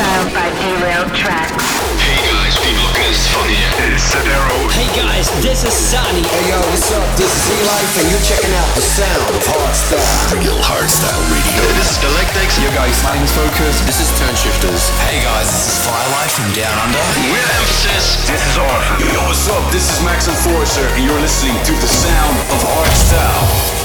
Hardstyle by Derailed Traxx. Hey guys, P-Blockers van hier. It's Sadero. Hey guys, this is Sunny. Hey yo, what's up? This is E-Life and you're checking out the sound of hardstyle. Real Hardstyle Radio. This is Galactixx. Yo guys, my name's Focus. This is Turnshifters. Hey guys, this is Firelight from Down Under. We're Emphasis. This is Arthur. Yo, what's up? This is Max Enforcer, and you're listening to the sound of hardstyle.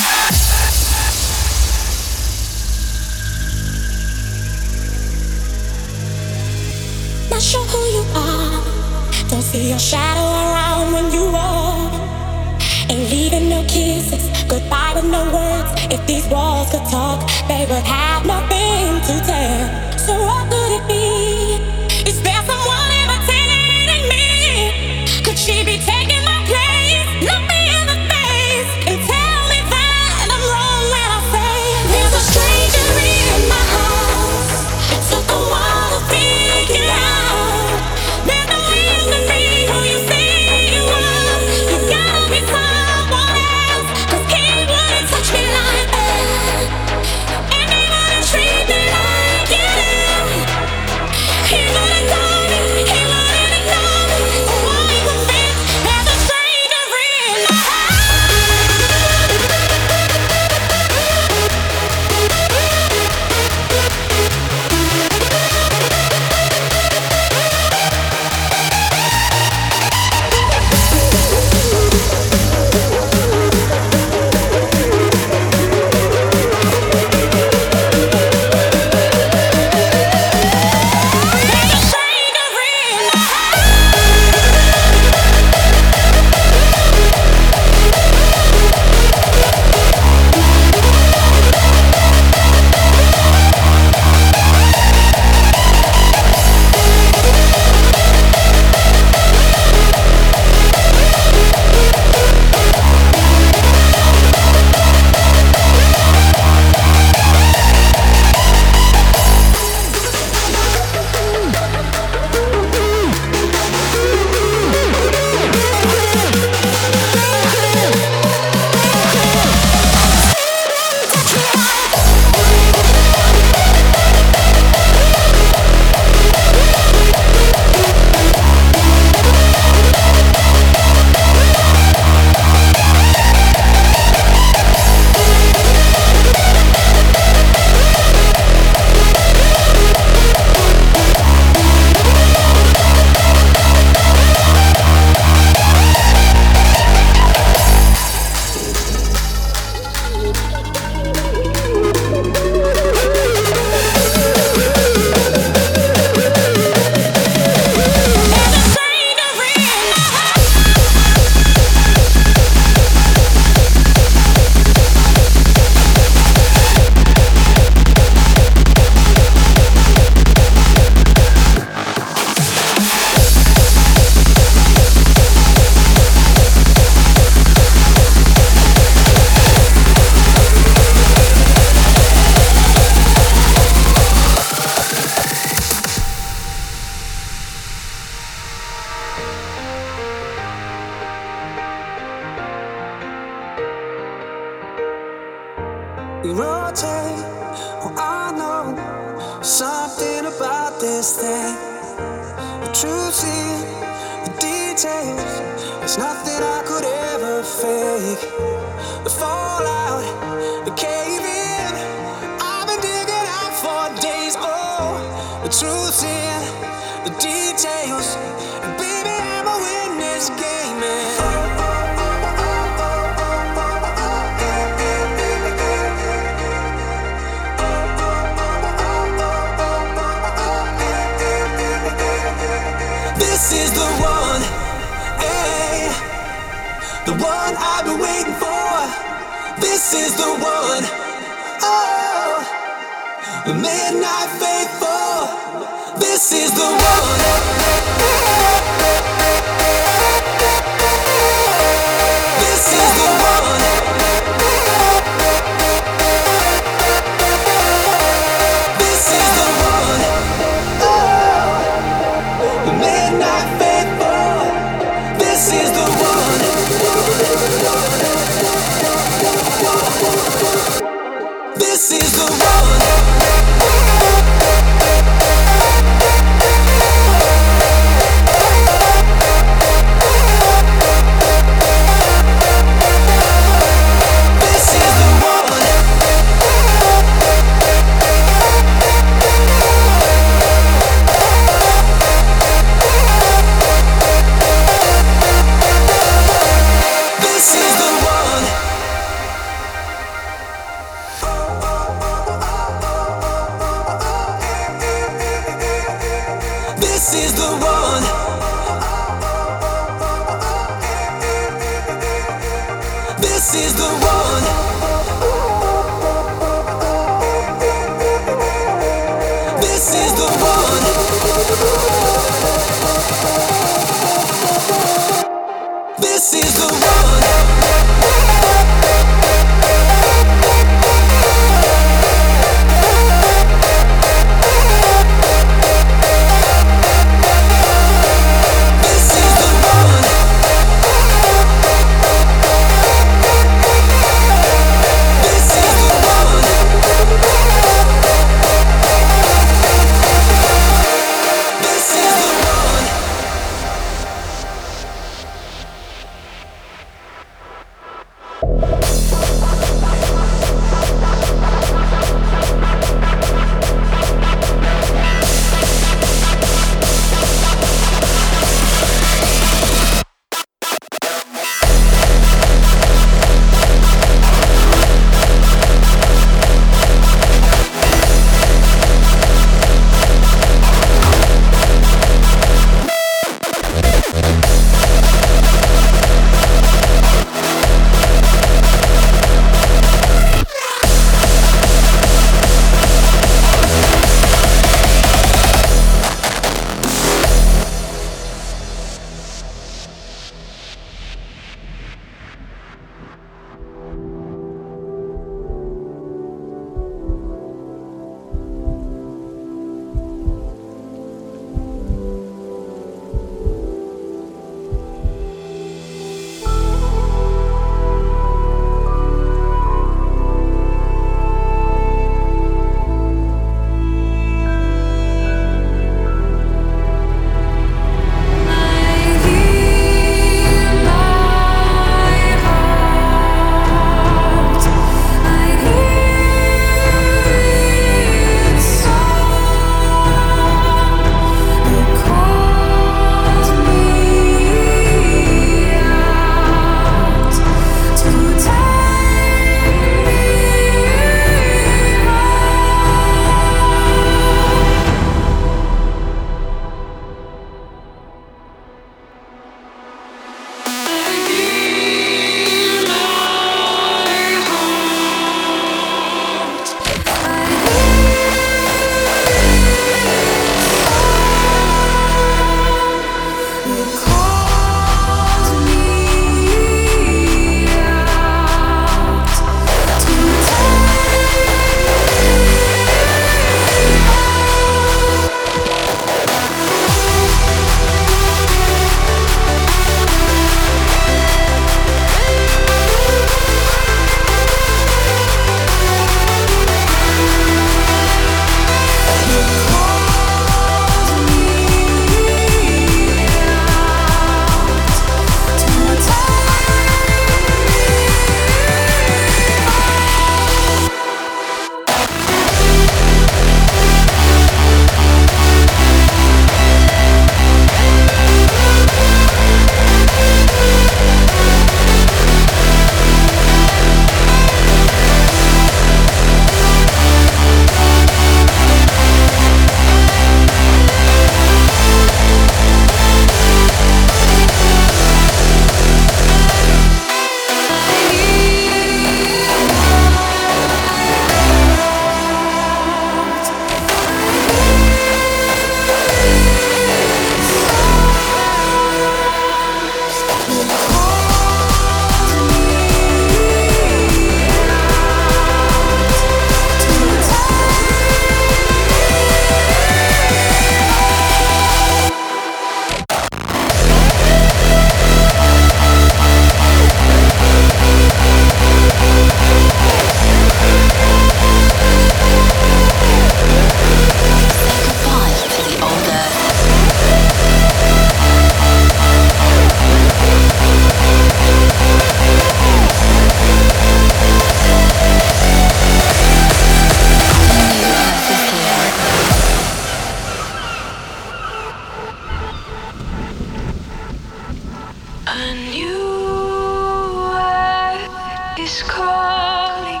Is calling.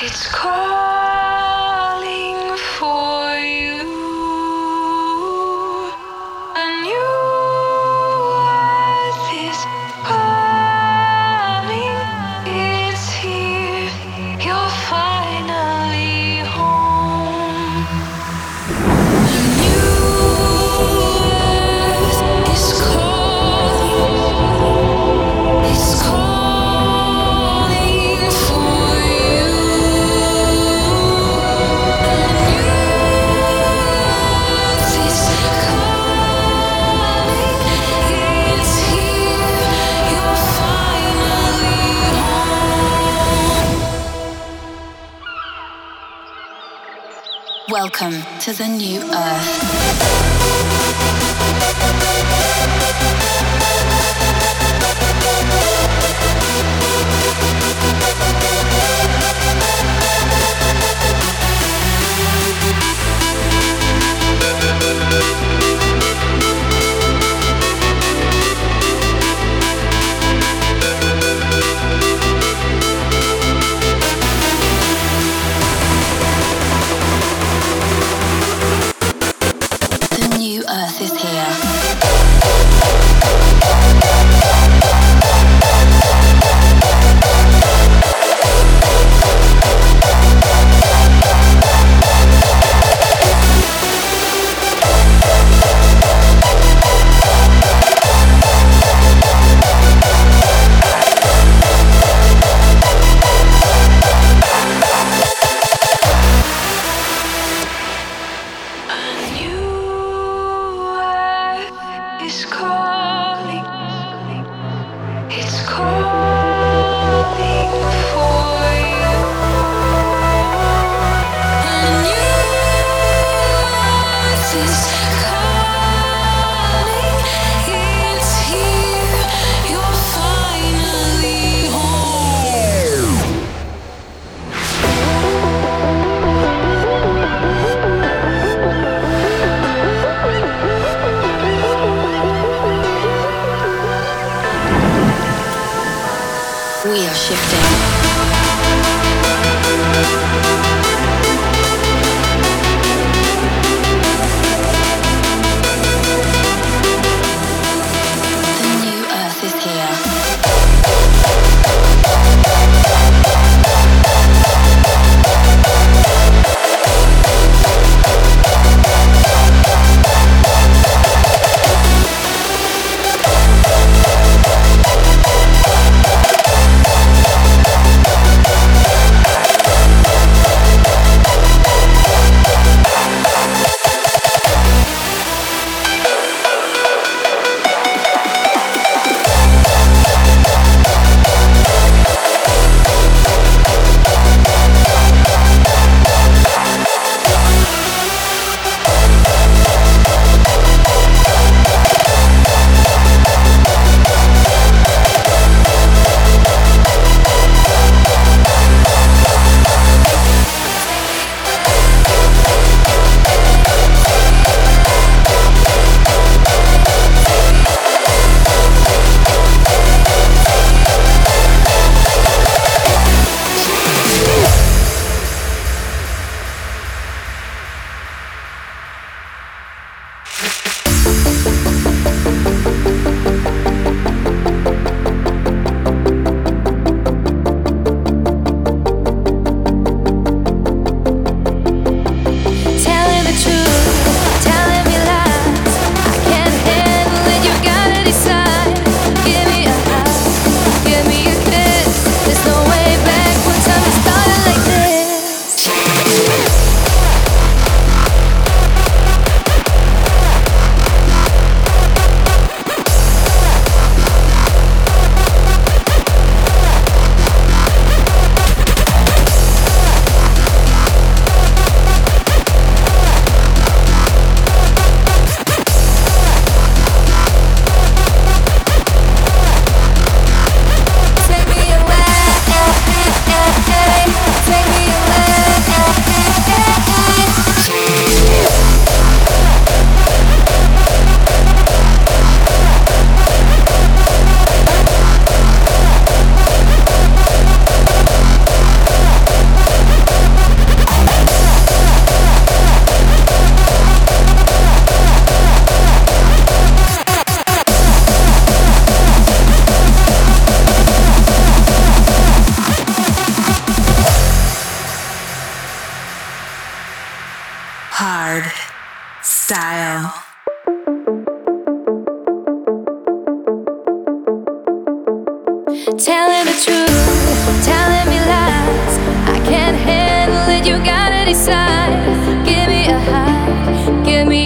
It's calling to the new earth.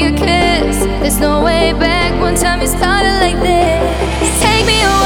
a kiss. There's no way back. One time you started like this. Take me away.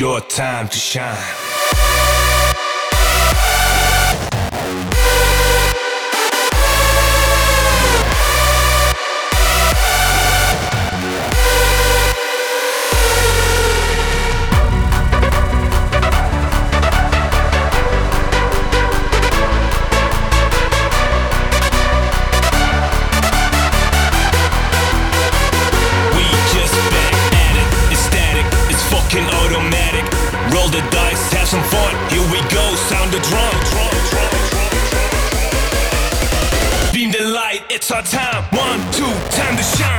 your time to shine. Time. One, two, time to shine.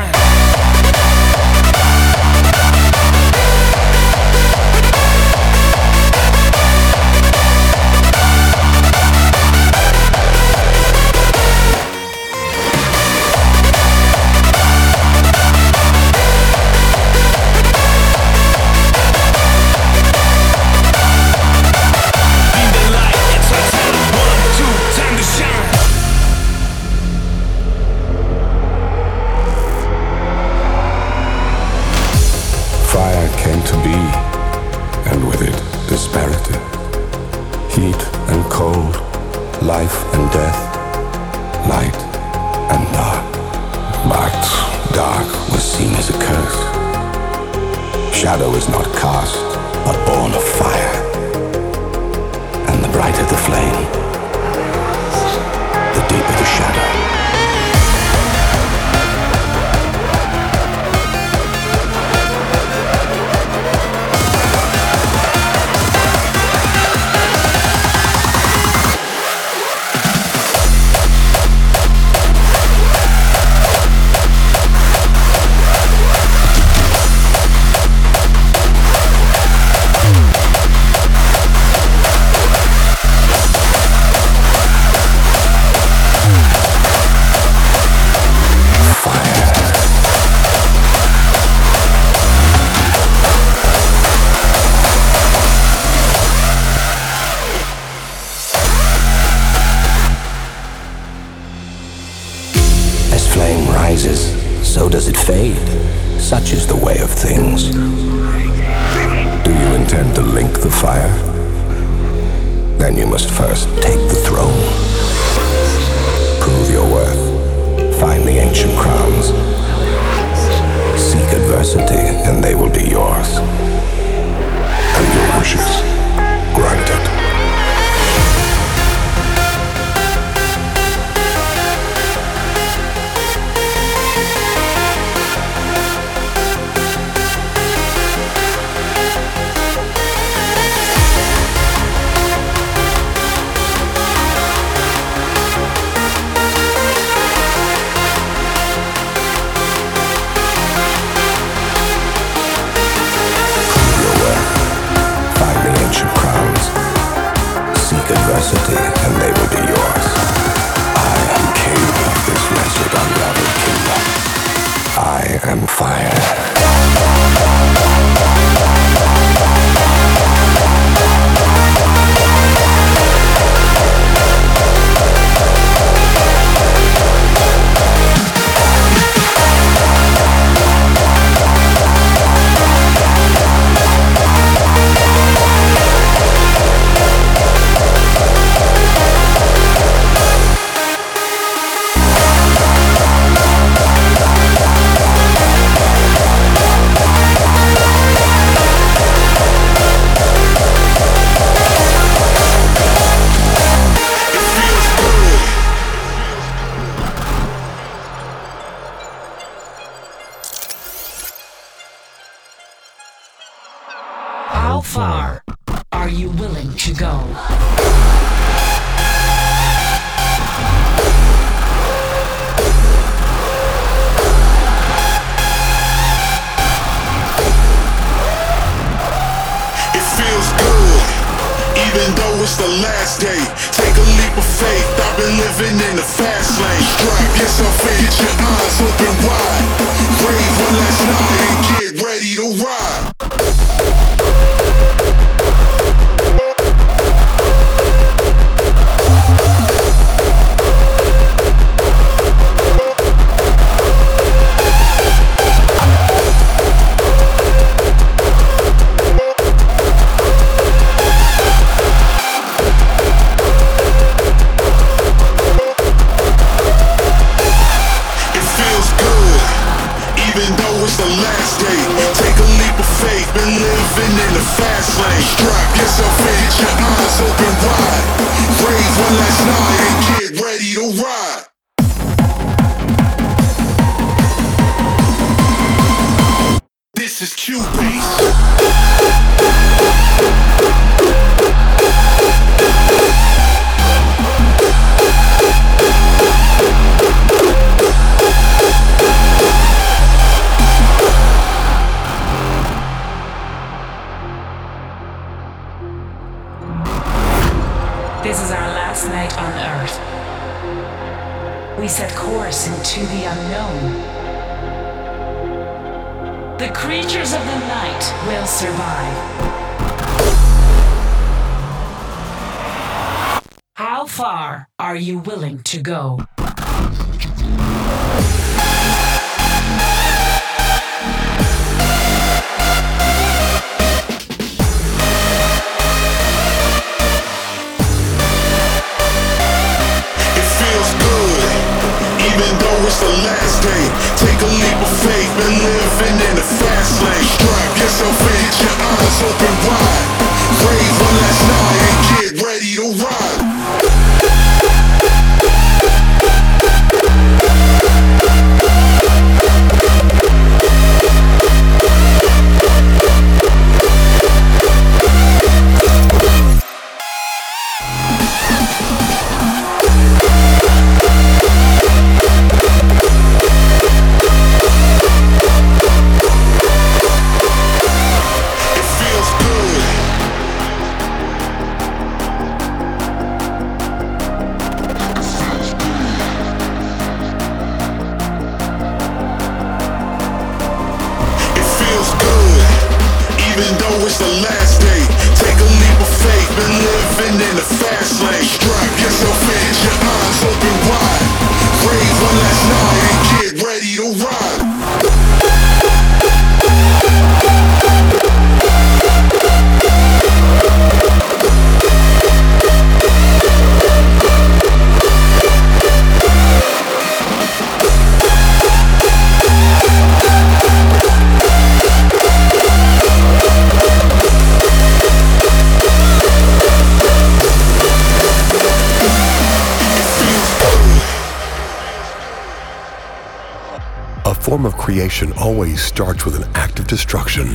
always starts with an act of destruction.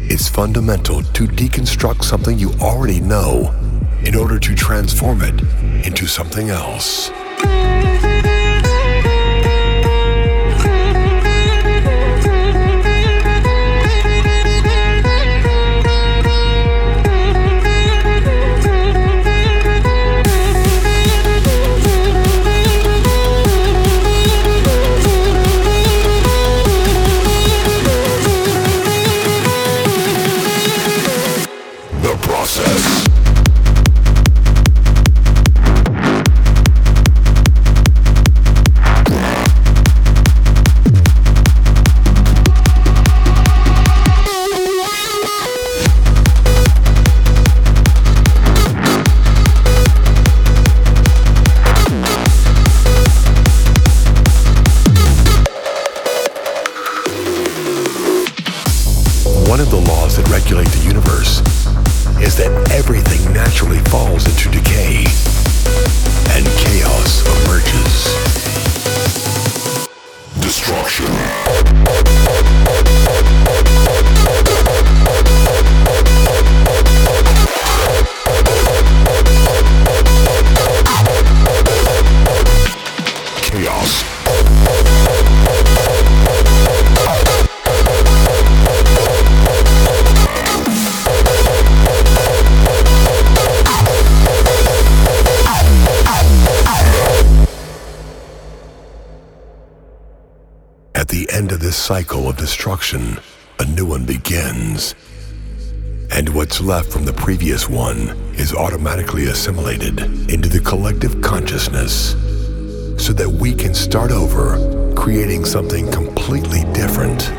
It's fundamental to deconstruct something you already know in order to transform it into something else. the previous one is automatically assimilated into the collective consciousness so that we can start over creating something completely different.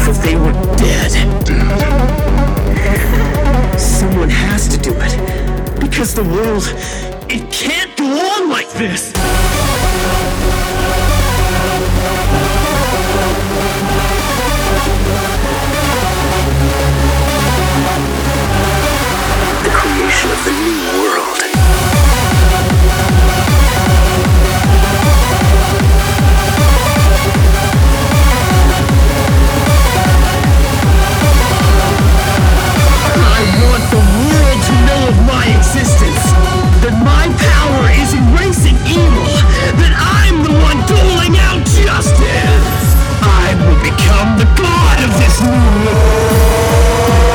That they were dead. Someone has to do it. Because the world, it can't go on like this! The creation of the new existence, that my power is erasing evil, that I'm the one doling out justice. I will become the god of this new world.